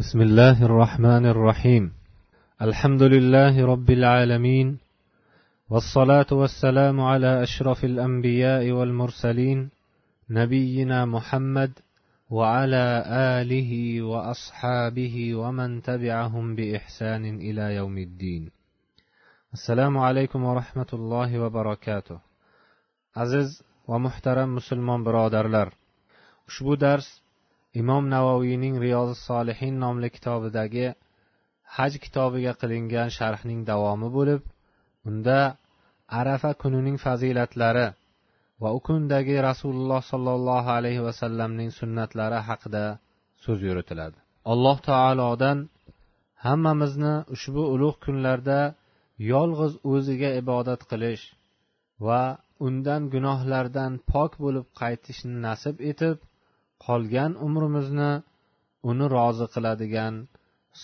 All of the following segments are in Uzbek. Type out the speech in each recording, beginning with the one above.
بسم الله الرحمن الرحيم الحمد لله رب العالمين والصلاه والسلام على اشرف الانبياء والمرسلين نبينا محمد وعلى اله واصحابه ومن تبعهم باحسان إلى يوم الدين السلام عليكم ورحمه الله وبركاته va muhtaram musulmon birodarlar ushbu dars imom navoiyning riyozi solihin nomli kitobidagi haj kitobiga qilingan sharhning davomi bo'lib unda arafa kunining fazilatlari va u kundagi rasululloh sollallohu alayhi vasallamning sunnatlari haqida so'z yuritiladi. Alloh taolodan hammamizni ushbu ulug' kunlarda yolg'iz o'ziga ibodat qilish va undan gunohlardan pok bo'lib qaytishni nasib etib qolgan umrimizni uni rozi qiladigan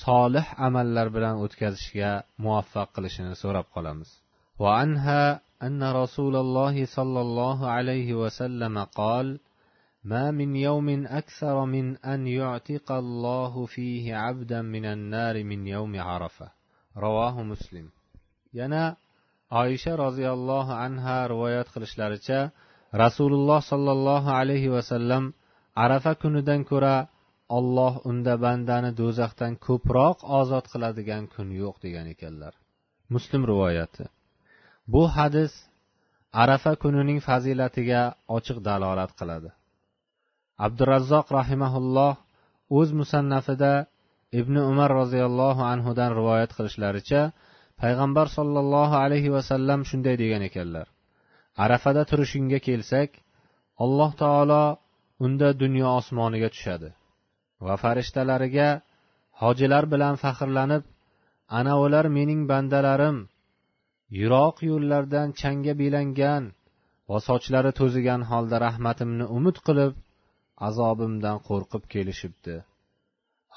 solih amallar bilan o'tkazishga muvaffaq qilishini so'rab qolamiz وعنها أن رسول الله صلى الله عليه وسلم قال ما من يوم أكثر من أن يعتق الله فيه عبدا من النار من يوم عرفة رواه مسلم yana oysha roziyallohu anha rivoyat qilishlaricha rasululloh sollallohu alayhi vasallam arafa kunidan ko'ra olloh unda bandani do'zaxdan ko'proq ozod qiladigan kun yo'q degan ekanlar. Muslim rivoyati. Bu hadis arafa kunining fazilatiga ochiq dalolat qiladi. Abdurazzoq rahimaulloh o'z musannafida ibn umar roziyallohu anhudan rivoyat qilishlaricha payg'ambar sollallohu alayhi vasallam shunday degan ekanlar. Arafada turishingga kelsak alloh taolo unda dunyo osmoniga tushadi. Va farishtalariga hojilar bilan faxrlanib ana ular mening bandalarim yiroq yo'llardan changga belangan va sochlari to'zigan holda rahmatimni umid qilib azobimdan qo'rqib kelishibdi.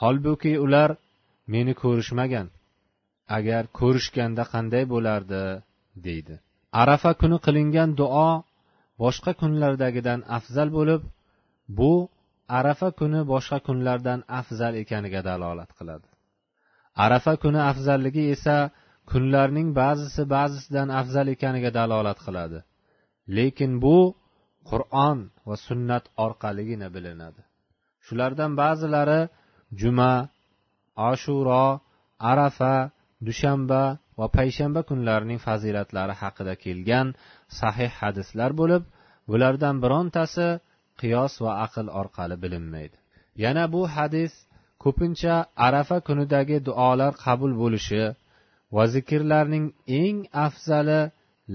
Holbuki ular meni ko'rishmagan agar ko'rishganda qanday bo'lardi deydi. Arafa kuni qilingan duo boshqa kunlardagidan afzal bo'lib bu arafa kuni boshqa kunlardan afzal ekaniga dalolat qiladi. Arafa kuni afzalligi esa kunlarning ba'zisi ba'zisidan afzal ekaniga dalolat qiladi. Lekin bu qur'on va sunnat orqaligina bilinadi. Shulardan ba'zilari juma ashuro arafa dushanba va payshanba kunlarining fazilatlari haqida kelgan sahih hadislar bo'lib bulardan birontasi qiyos va aql orqali bilinmaydi. Yana bu hadis ko'pincha arafa kunidagi duolar qabul bo'lishi va zikrlarning eng afzali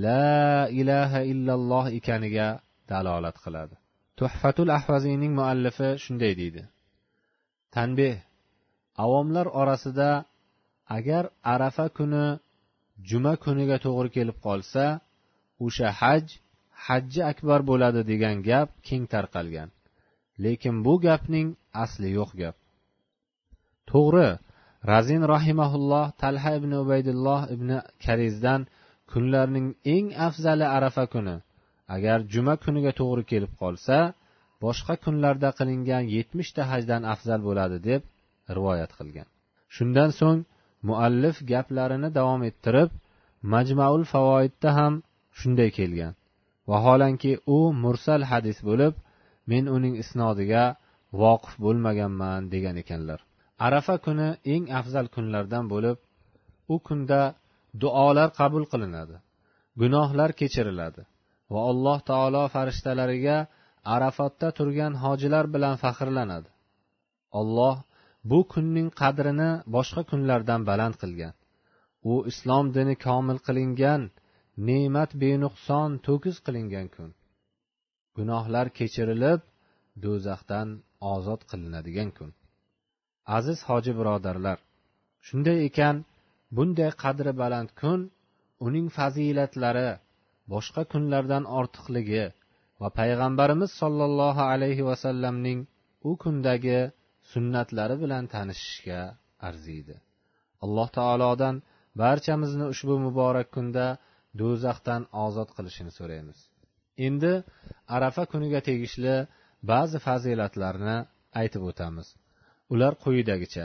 la ilaha illalloh ekaniga dalolat qiladi. Tuhfatul ahvaziyning muallifi shunday deydi. Tanbeh avomlar orasida agar arafa kuni juma kuniga to'g'ri kelib qolsa o'sha haj hajji akbar bo'ladi degan gap keng tarqalgan. Lekin bu gapning asli yo'q gap. To'g'ri razin rahimaulloh talha ibn ubaydulloh ibn karizdan kunlarning eng afzali arafa kuni. Agar juma kuniga to'g'ri kelib qolsa boshqa kunlarda qilingan yetmishta hajdan afzal bo'ladi deb rivoyat qilgan. Shundan so'ng muallif gaplarini davom ettirib majmaul favoidda ham shunday kelgan. Vaholanki u mursal hadis bo'lib men uning isnodiga voqif bo'lmaganman degan ekanlar. Arafa kuni eng afzal kunlardan bo'lib u kunda duolar qabul qilinadi gunohlar kechiriladi va alloh taolo farishtalariga arafatda turgan hojilar bilan faxrlanadi. Olloh bu kunning qadrini boshqa kunlardan baland qilgan. U islom dini komil qilingan ne'mat benuqson to'kis qilingan kun. Gunohlar kechirilib do'zaxdan ozod qilinadigan kun. Aziz hoji birodarlar shunday ekan bunday qadri baland kun uning fazilatlari boshqa kunlardan ortiqligi va payg'ambarimiz sollallohu alayhi vasallamning u kundagi sunnatlari bilan tanishishga arziydi. Alloh taolodan barchamizni ushbu muborak kunda do'zaxdan ozod qilishini so'raymiz. Endi arafa kuniga tegishli ba'zi fazilatlarni aytib o'tamiz. Ular quyidagicha.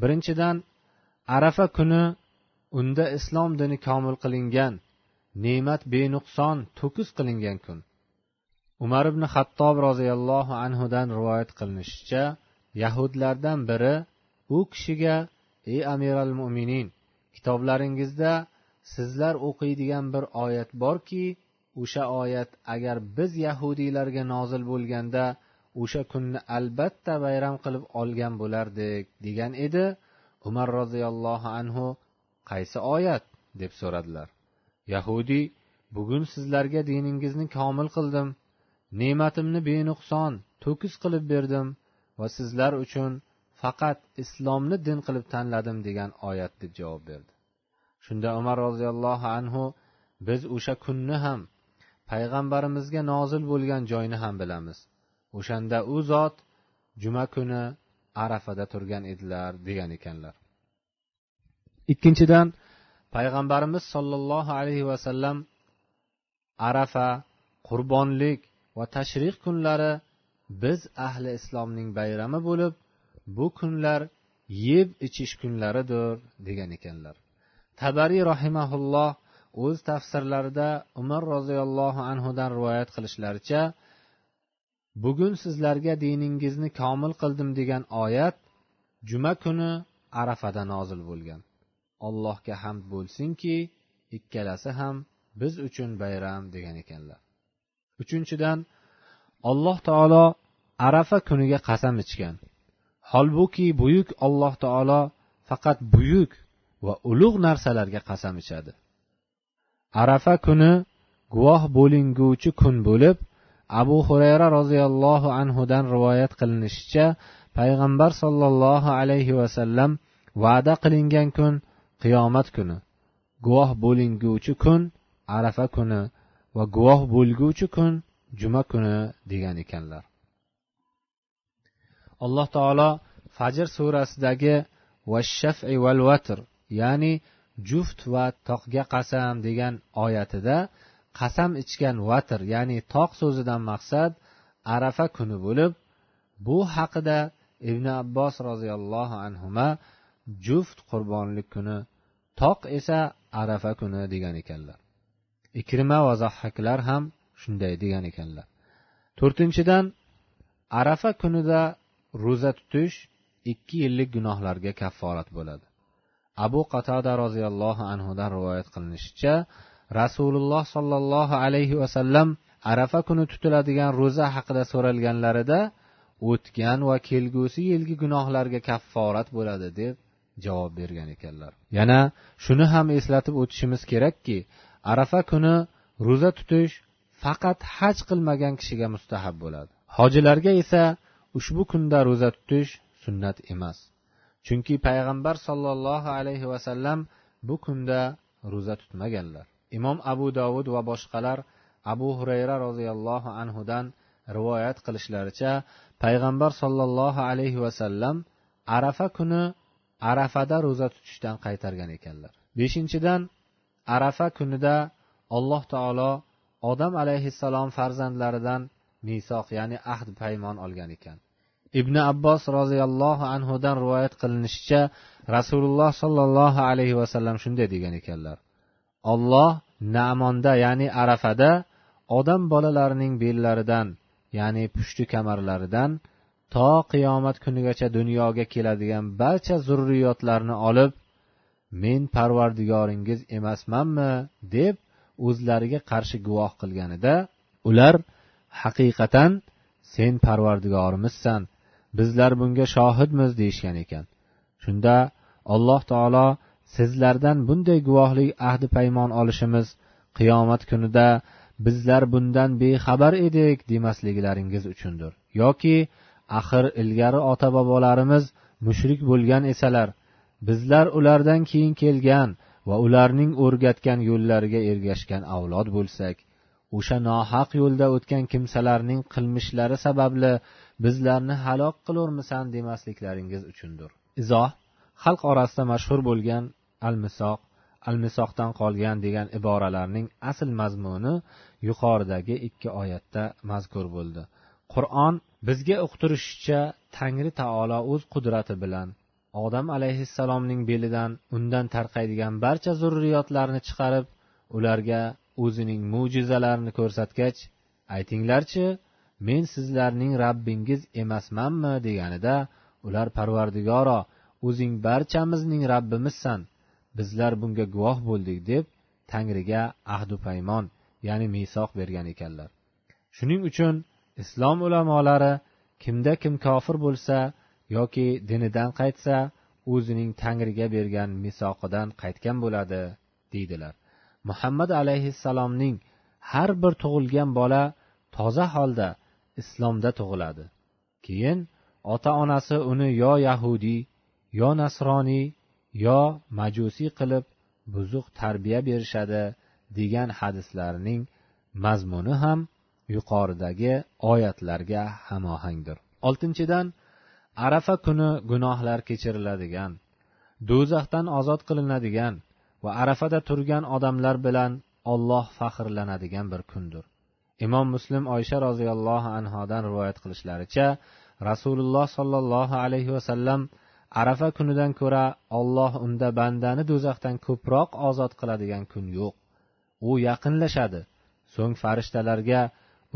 Birinchidan arafa kuni unda islom dini komil qilingan ne'mat benuqson to'kis qilingan kun. Umar ibn xattob roziyallohu anhudan rivoyat qilinishicha yahudlardan biri u kishiga ey amiral mo'minin kitoblaringizda sizlar o'qiydigan bir oyat borki o'sha oyat agar biz yahudiylarga nozil bo'lganda o'sha kunni albatta bayram qilib olgan bo'lardik degan edi umar roziyallohu anhu. Qaysi oyat? deb so'radilar. Yahudiy bugun sizlarga diningizni komil qildim ne'matimni benuqson to'kis qilib berdim va sizlar uchun faqat islomni din qilib tanladim degan oyat deb javob berdi. Shunda umar roziyallohu anhu biz o'sha kunni ham payg'ambarimizga nozil bo'lgan joyni ham bilamiz. O'shanda u zot juma kuni arafada turgan edilar degan ekanlar. Ikkinchidan payg'ambarimiz sollallohu alayhi vasallam arafa qurbonlik va tashrih kunlari biz ahli islomning bayrami bo'lib bu kunlar yeb ichish kunlaridir degan ekanlar. Tabariy rahimaulloh o'z tafsirlarida umar roziyallohu anhudan rivoyat qilishlaricha bugun sizlarga diningizni komil qildim degan oyat juma kuni arafada nozil bo'lgan. Allohga hamd bo'lsinki ikkalasi ham biz uchun bayram degan ekanlar. Uchinchidan alloh taolo arafa kuniga qasam ichgan. Holbuki buyuk alloh taolo faqat buyuk va ulug' narsalarga qasam ichadi. Arafa kuni guvoh bo'linguvchi kun bo'lib abu hurayra roziyallohu anhudan rivoyat qilinishicha payg'ambar sollallohu alayhi vasallam va'da qilingan kun qiyomat kuni. Guvoh bo'linguvchi kun arafa kuni va guvoh bo'lguvchi kun juma kuni degan ekanlar. Alloh taolo fajr surasidagi vashafi val vatr ya'ni juft va toqga qasam degan oyatida qasam ichgan vatr ya'ni toq so'zidan maqsad arafa kuni bo'lib bu haqida ibn abbos roziyallohu anhuma juft qurbonlik kuni toq esa arafa kuni degan ekanlar. Ikrima va zahhaklar ham shunday degan ekanlar. To'rtinchidan arafa kunida ro'za tutish ikki yillik gunohlarga kafforat bo'ladi. Abu qatada roziyallohu anhudan rivoyat qilinishicha rasululloh sollallohu alayhi vasallam arafa kuni tutiladigan ro'za haqida so'ralganlarida o'tgan va kelgusi yilgi gunohlarga kafforat bo'ladi deb javob bergan ekanlar. Yana shuni ham eslatib o'tishimiz kerakki arafa kuni ro'za tutish faqat haj qilmagan kishiga mustahab bo'ladi. Hojilarga esa ushbu kunda ro'za tutish sunnat emas. Chunki payg'ambar sollallohu alayhi vasallam bu kunda ro'za tutmaganlar. Imom abu dovud va boshqalar abu hurayra roziyallohu anhudan rivoyat qilishlaricha payg'ambar sollallohu alayhi vasallam arafa kuni arafada ro'za tutishdan qaytargan ekanlar. Beshinchidan arafa kunida alloh taolo odam alayhissalom farzandlaridan misoq ya'ni ahd paymon olgan ekan. Ibn abbos roziyallohu anhudan rivoyat qilinishicha rasululloh sollallohu alayhi vasallam shunday degan ekanlar. Olloh namonda ya'ni arafada odam bolalarining bellaridan ya'ni pushti kamarlaridan to qiyomat kunigacha dunyoga keladigan barcha zurriyotlarni olib men parvardigoringiz emasmanmi? deb o'zlariga qarshi guvoh qilganida ular haqiqatan sen parvardigorimizsan bizlar bunga shohidmiz deyishgan ekan. Shunda alloh taolo sizlardan bunday guvohlik ahdi paymon olishimiz qiyomat kunida bizlar bundan bexabar edik demasliklaringiz uchundir. Yoki axir ilgari ota bobolarimiz mushrik bo'lgan esalar bizlar ulardan keyin kelgan va ularning o'rgatgan yo'llariga ergashgan avlod bo'lsak o'sha nohaq yo'lda o'tgan kimsalarning qilmishlari sababli bizlarni halok qilurmisan demasliklaringiz uchundir. Izoh xalq orasida mashhur bo'lgan al misoq al misoqdan qolgan degan iboralarning asl mazmuni yuqoridagi ikki oyatda mazkur bo'ldi. Qur'on bizga uqtirishicha tangri taolo o'z qudrati bilan odam alayhissalomning belidan undan tarqaydigan barcha zurriyotlarni chiqarib ularga o'zining mo'jizalarini ko'rsatgach aytinglarchi men sizlarning rabbingiz emasmanmi deganida ular parvardigoro o'zing barchamizning rabbimizsan bizlar bunga guvoh bo'ldik deb tangriga ahdu paymon ya'ni misoq bergan ekanlar. Shuning uchun islom ulamolari kimda kim kofir bo'lsa yoki dinidan qaytsa o'zining tangriga bergan misoqidan qaytgan bo'ladi deydilar. Muhammad alayhissalomning har bir tug'ilgan bola toza holda islomda tug'iladi. Keyin ota onasi uni yo yahudiy yo nasroniy yo majusiy qilib buzuq tarbiya berishadi degan hadislarning mazmuni ham yuqoridagi oyatlarga hamohangdir. Oltinchidan arafa kuni gunohlar kechiriladigan do'zaxdan ozod qilinadigan va arafada turgan odamlar bilan olloh faxrlanadigan bir kundir. Imom muslim oysha roziyallohu anhodan rivoyat qilishlaricha rasululloh sollallohu alayhi vasallam arafa kunidan ko'ra olloh unda bandani do'zaxdan ko'proq ozod qiladigan kun yo'q. U yaqinlashadi. So'ng farishtalarga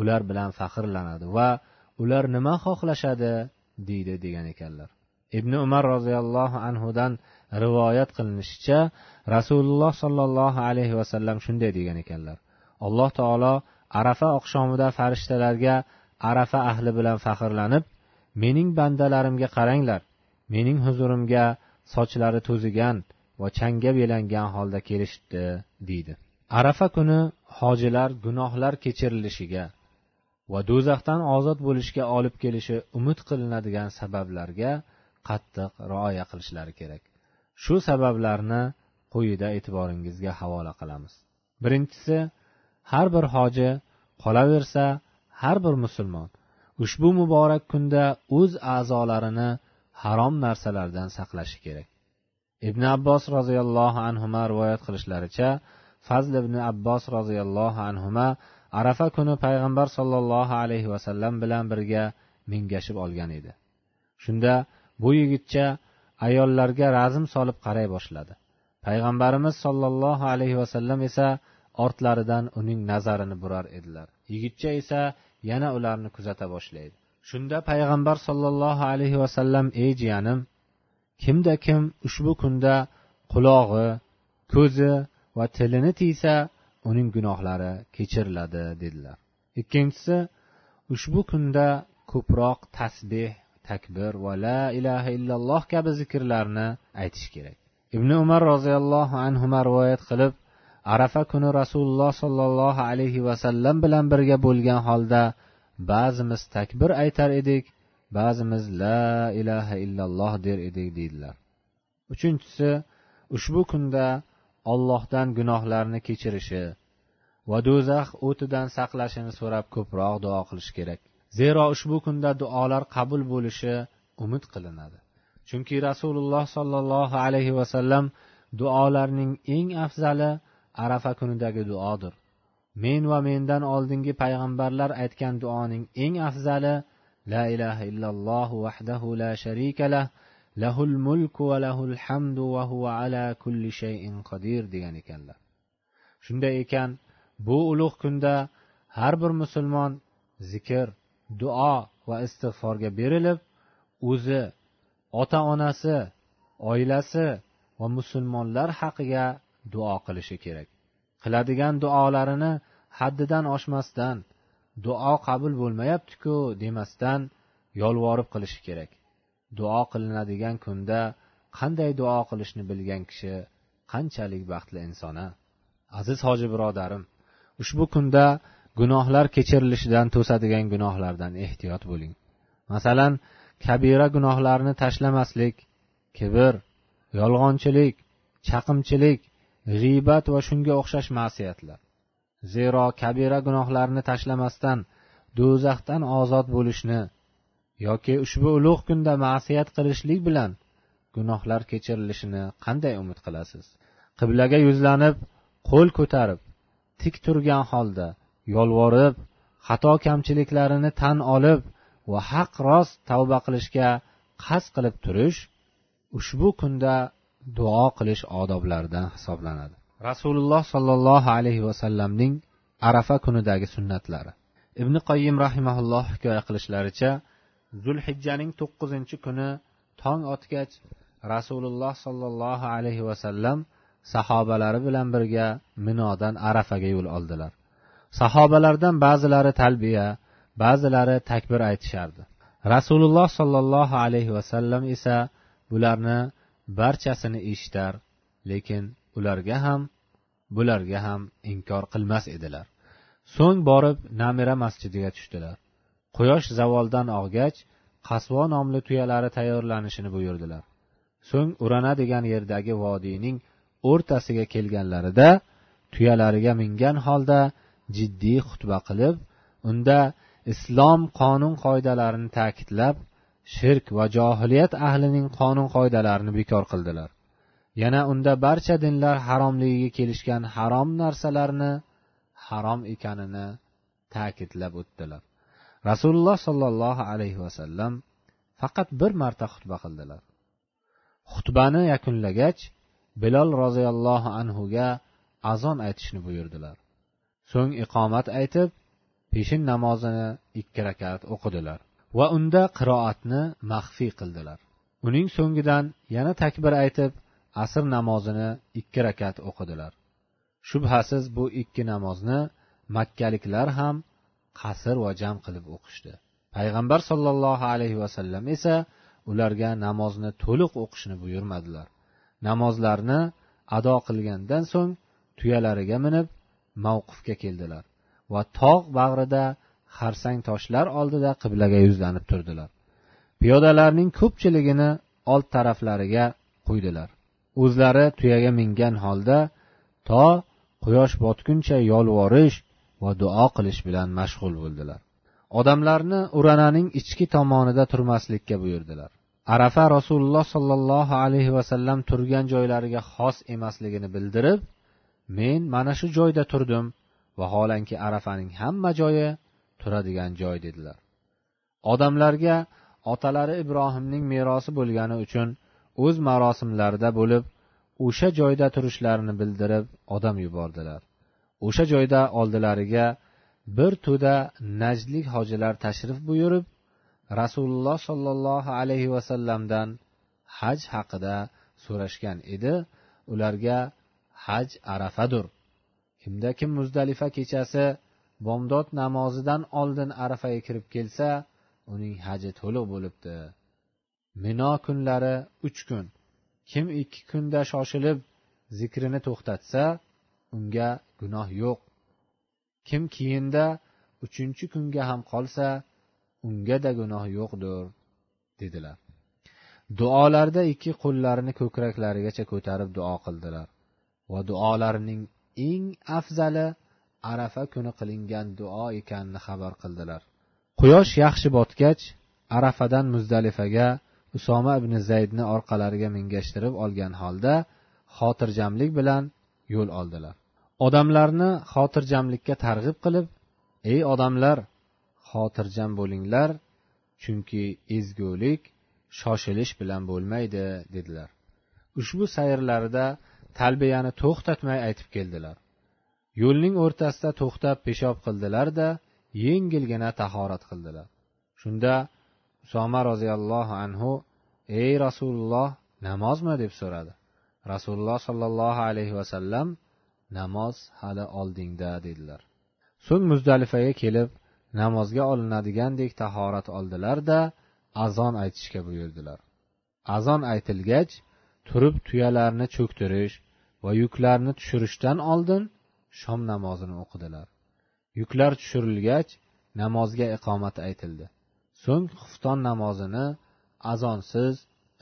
ular bilan faxrlanadi va ular nima xohlashadi deydi degan ekanlar. Ibn umar roziyallohu anhudan rivoyat qilinishicha rasululloh sollallohu alayhi vasallam shunday degan ekanlar. Alloh taolo arafa oqshomida farishtalarga arafa ahli bilan faxrlanib mening bandalarimga qaranglar mening huzurimga sochlari to'zigan va changga belangan holda kelishibdi deydi. Arafa kuni hojilar gunohlar kechirilishiga va do'zaxdan ozod bo'lishga olib kelishi umid qilinadigan sabablarga qattiq rioya qilishlari kerak. Shu sabablarni quyida e'tiboringizga havola qilamiz. Birinchisi har bir hoji qolaversa har bir musulmon ushbu muborak kunda o'z a'zolarini harom narsalardan saqlashi kerak. Ibn abbos roziyallohu anhu rivoyat qilishlaricha fazl ibn abbos roziyallohu anhu arafa kuni payg'ambar sollallohu alayhi vasallam bilan birga mingashib olgan edi. Shunda bu yigitcha ayollarga razm solib qaray boshladi. Payg'ambarimiz sollallohu alayhi vasallam esa ortlaridan uning nazarini burar edilar. Yigitcha esa yana ularni kuzata boshlaydi. Shunda payg'ambar sollallohu alayhi vasallam ey jiyanim kimda kim ushbu kunda qulog'i ko'zi va tilini tiysa uning gunohlari kechiriladi dedilar. Ikkinchisi ushbu kunda ko'proq tasbeh takbir va la ilaha illalloh kabi zikrlarni aytish kerak. Ibn umar roziyallohu anhu rivoyat qilib arafa kuni rasululloh sollallohu alayhi vasallam bilan birga bo'lgan holda ba'zimiz takbir aytar edik ba'zimiz la ilaha illalloh der edik deydilar. Uchinchisi ushbu kunda ollohdan gunohlarni kechirishi va do'zax o'tidan saqlashini so'rab ko'proq duo qilish kerak. Zero ushbu kunda duolar qabul bo'lishi umid qilinadi. Chunki rasululloh sollallohu alayhi vasallam duolarning eng afzali arafa kunidagi duodir. Men va mendan oldingi payg'ambarlar aytgan duoning eng afzali la ilaha illalloh vahdahu la sharika lah lahul mulku va lahul hamdu va huva ala kulli shayin qodir degan ekanlar. Shunday ekan bu ulug' kunda har bir musulmon zikr duo va istig'forga berilib o'zi ota onasi oilasi va musulmonlar haqiga duo qilishi kerak. Qiladigan duolarini haddidan oshmasdan duo qabul bo'lmayaptiku demasdan yolvorib qilishi kerak. Duo qilinadigan kunda qanday duo qilishni bilgan kishi qanchalik baxtli inson a aziz hoji birodarim ushbu kunda gunohlar kechirilishidan to'sadigan gunohlardan ehtiyot bo'ling. Masalan kabira gunohlarni tashlamaslik kibr yolg'onchilik chaqimchilik g'iybat va shunga o'xshash ma'siyatlar. Zero kabira gunohlarni tashlamasdan do'zaxdan ozod bo'lishni yoki ushbu ulug' kunda ma'siyat qilishlik bilan gunohlar kechirilishini qanday umid qilasiz? Qiblaga yuzlanib qo'l ko'tarib tik turgan holda yolvorib xato kamchiliklarini tan olib va haq rost tavba qilishga qasd qilib turish ushbu kunda duo qilish odoblaridan hisoblanadi. Rasululloh sollallohu alayhi vasallamning arafa kunidagi sunnatlari. Ibn qoyim rahimaulloh hikoya qilishlaricha zulhijjaning to'qqizinchi kuni tong otgach rasululloh sollallohu alayhi vasallam sahobalari bilan birga minodan arafaga yo'l oldilar. Sahobalardan ba'zilari talbiya ba'zilari takbir aytishardi. Rasululloh sollallohu alayhi vasallam esa bularni barchasini eshitar lekin ularga ham bularga ham inkor qilmas edilar. So'ng borib namira masjidiga tushdilar. Quyosh zavoldan og'gach qasvo nomli tuyalari tayyorlanishini buyurdilar. So'ng urana degan yerdagi vodiyning o'rtasiga kelganlarida tuyalariga mingan holda jiddiy xutba qilib unda islom qonun qoidalarini ta'kidlab shirk va johiliyat ahlining qonun qoidalarini bekor qildilar. Yana unda barcha dinlar haromligiga kelishgan harom narsalarni harom ekanini ta'kidlab o'tdilar. Rasululloh sollallohu alayhi vasallam faqat bir marta xutba qildilar. Xutbani yakunlagach bilol roziyallohu anhuga azon aytishni buyurdilar. So'ng iqomat aytib peshin namozini ikki rakat o'qidilar. Va unda qiroatni maxfiy qildilar. Uning so'ngidan yana takbir aytib asr namozini ikki rakat o'qidilar. Shubhasiz bu ikki namozni makkaliklar ham qasr va jam qilib o'qishdi. Payg'ambar sollallohu alayhi vasallam esa ularga namozni to'liq o'qishni buyurmadilar. Namozlarni ado qilgandan so'ng tuyalariga minib mavqifga keldilar va tog' bag'rida xarsang toshlar oldida qiblaga yuzlanib turdilar. Piyodalarning ko'pchiligini old taraflariga qo'ydilar. O'zlari tuyaga mingan holda to quyosh botguncha yolvorish va duo qilish bilan mashg'ul bo'ldilar. Odamlarni urananing ichki tomonida turmaslikka buyurdilar. Arafa rasululloh sollallohu alayhi vasallam turgan joylariga xos emasligini bildirib men mana shu joyda turdim vaholanki arafaning hamma joyi turadigan joy dedilar. Odamlarga otalari ibrohimning merosi bo'lgani uchun o'z marosimlarida bo'lib o'sha joyda turishlarini bildirib odam yubordilar. O'sha joyda oldilariga bir to'da najdlik hojilar tashrif buyurib rasululloh sollallohu alayhi vasallamdan haj haqida so'rashgan edi. Ularga haj arafadur. Kimda kim muzdalifa kechasi bomdod namozidan oldin arafaga kirib kelsa uning haji to'liq bo'libdi. Mino kunlari uch kun. Kim ikki kunda shoshilib zikrini to'xtatsa unga gunoh yo'q. Kim keyinda uchinchi kunga ham qolsa ungada gunoh yo'qdir dedilar. Duolarda ikki qo'llarini ko'kraklarigacha ko'tarib duo qildilar. Va duolarining eng afzali arafa kuni qilingan duo ekanini xabar qildilar. Quyosh yaxshi botgach arafadan muzdalifaga usoma ibn zaydni orqalariga mingashtirib olgan holda xotirjamlik bilan yo'l oldilar. Odamlarni xotirjamlikka targ'ib qilib ey odamlar xotirjam bo'linglar chunki ezgulik shoshilish bilan bo'lmaydi dedilar. Ushbu sayrlarida talbiyani to'xtatmay aytib keldilar. Yo'lning o'rtasida to'xtab peshob qildilar da yengilgina tahorat qildilar. Shunda usoma roziyallohu anhu ey rasululloh namozmi? deb so'radi. Rasululloh sollallohu alayhi vasallam namoz hali oldingda dedilar. So'ng muzdalifaga kelib namozga olinadigandek tahorat oldilar da azon aytishga buyurdilar. Azon aytilgach turib tuyalarni cho'ktirish va yuklarni tushirishdan oldin shom namozini o'qidilar. Yuklar tushirilgach namozga iqomat aytildi. So'ng xufton namozini azonsiz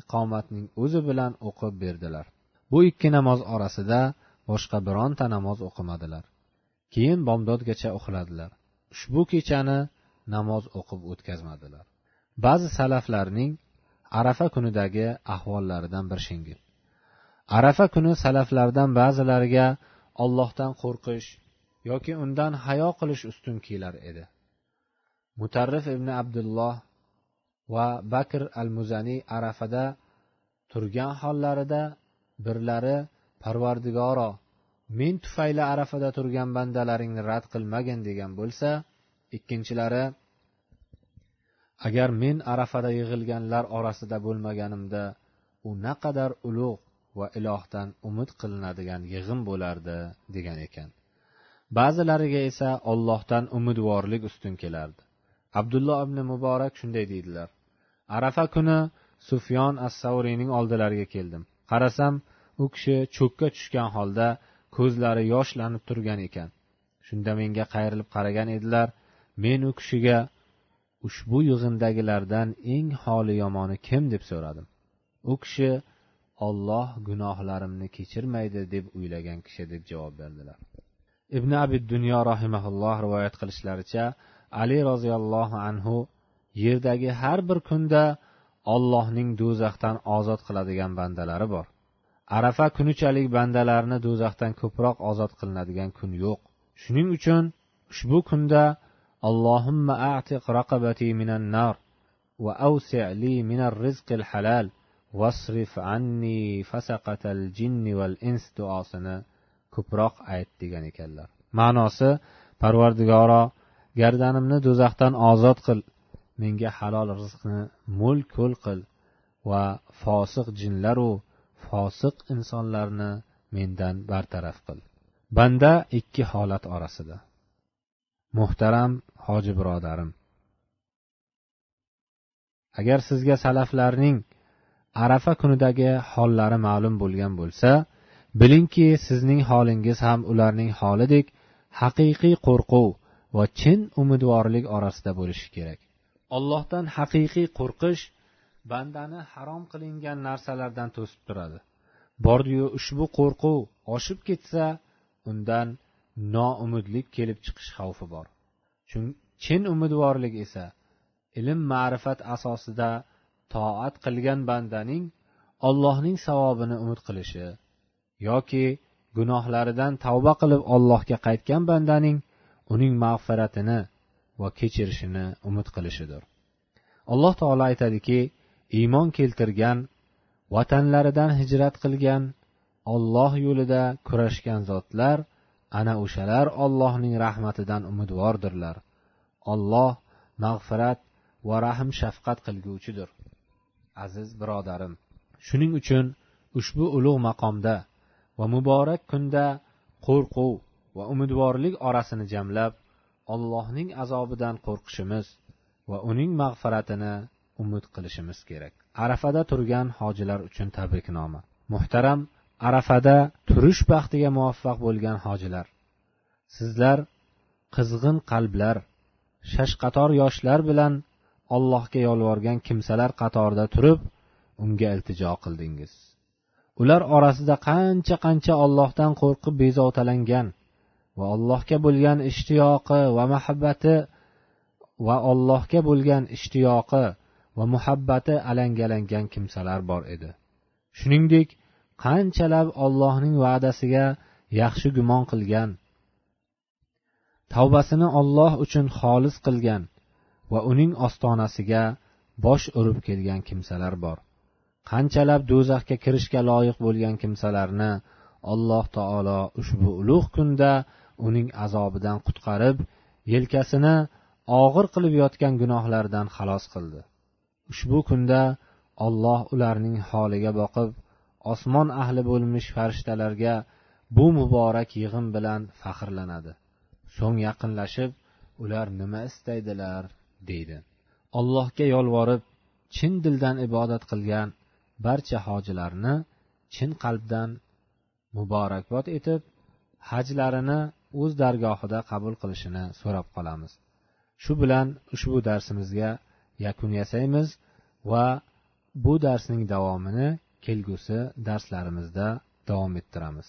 iqomatning o'zi bilan o'qib berdilar. Bu ikki namoz orasida boshqa bironta namoz o'qimadilar. Keyin bomdodgacha uxladilar. Ushbu kechani namoz o'qib o'tkazmadilar. Ba'zi salaflarning arafa kunidagi ahvollaridan bir shingil. Arafa kuni salaflardan ba'zilariga ollohdan qo'rqish yoki undan hayo qilish ustun kelar edi. Mutarrif ibn abdulloh va bakr al muzaniy arafada turgan hollarida birlari parvardigoro men tufayli arafada turgan bandalaringni rad qilmagin degan bo'lsa ikkinchilari agar men arafada yig'ilganlar orasida bo'lmaganimda u naqadar ulug' va ilohdan umid qilinadigan yig'in bo'lardi degan ekan. Ba'zilariga esa ollohdan umidvorlik ustun kelardi. Abdulloh ibn muborak shunday deydilar. Arafa kuni sufyon as savriyning oldilariga keldim. Qarasam u kishi cho'kka tushgan holda ko'zlari yoshlanib turgan ekan. Shunda menga qayrilib qaragan edilar men u kishiga ushbu yig'indagilardan eng holi yomoni kim? deb so'radim. U kishi olloh gunohlarimni kechirmaydi deb o'ylagan kishi deb javob berdilar. Ibn abi dunyo rahimaulloh rivoyat qilishlaricha ali roziyallohu anhu yerdagi har bir kunda ollohning do'zaxdan ozod qiladigan bandalari bor. Arafa kunichalik bandalarni do'zaxdan ko'proq ozod qilinadigan kun yo'q. Shuning uchun ushbu kunda allohimma atiq raqabati minan nar va awsi li minar rizqil halal vasrif anni fasaqatal jinni val ins duosini ko'proq ayt degan ekanlar. Ma'nosi parvardigoro gardanimni do'zaxdan ozod qil menga halol rizqni mo'l ko'l qil va fosiq jinlaru fosiq insonlarni mendan bartaraf qil. Banda ikki holat orasida. Muhtaram hoji birodarim agar sizga salaflarning arafa kunidagi hollari ma'lum bo'lgan bo'lsa bilingki sizning holingiz ham ularning holidek haqiqiy qo'rquv va chin umidvorlik orasida bo'lishi kerak. Allohdan haqiqiy qo'rqish bandani harom qilingan narsalardan to'sib turadi. Bordiyu ushbu qo'rquv oshib ketsa undan noumidlik kelib chiqish xavfi bor. Chin umidvorlik esa ilm ma'rifat asosida toat qilgan bandaning ollohning savobini umid qilishi yoki gunohlaridan tavba qilib ollohga qaytgan bandaning uning mag'firatini va kechirishini umid qilishidir. Alloh taolo aytadiki iymon keltirgan vatanlaridan hijrat qilgan olloh yo'lida kurashgan zotlar ana o'shalar ollohning rahmatidan umidvordirlar. Olloh mag'firat va rahm shafqat qilguvchidir. Aziz birodarim. Shuning uchun ushbu ulug' maqomda va muborak kunda qo'rquv va umidvorlik orasini jamlab allohning azobidan qo'rqishimiz va uning mag'firatini umid qilishimiz kerak. Arafada turgan hojilar uchun tabriknoma. Muhtaram arafada turish baxtiga muvaffaq bo'lgan hojilar. Sizlar qizg'in qalblar shashqator yoshlar bilan allohga yolvorgan kimsalar qatorida turib unga iltijo qildingiz. Ular orasida qancha qancha ollohdan qo'rqib bezovtalangan va allohga bo'lgan ishtiyoqi va muhabbati va allohga bo'lgan ishtiyoqi va muhabbati alangalangan kimsalar bor edi. Shuningdek qanchalab ollohning va'dasiga yaxshi gumon qilgan tavbasini olloh uchun xolis qilgan va uning ostonasiga bosh urib kelgan kimsalar bor. Qanchalab do'zaxga kirishga loyiq bo'lgan kimsalarni alloh taolo ushbu ulug' kunda uning azobidan qutqarib yelkasini og'ir qilib yotgan gunohlaridan xalos qildi. Ushbu kunda olloh ularning holiga boqib osmon ahli bo'lmish farishtalarga bu muborak yig'in bilan faxrlanadi. So'ng yaqinlashib ular nima istaydilar? Deydi. Allohga yolvorib chin dildan ibodat qilgan barcha hojilarni chin qalbdan muborakbod etib hajlarini o'z dargohida qabul qilishini so'rab qolamiz. Shu bilan ushbu darsimizga yakun yasaymiz va bu darsning davomini kelgusi darslarimizda davom ettiramiz.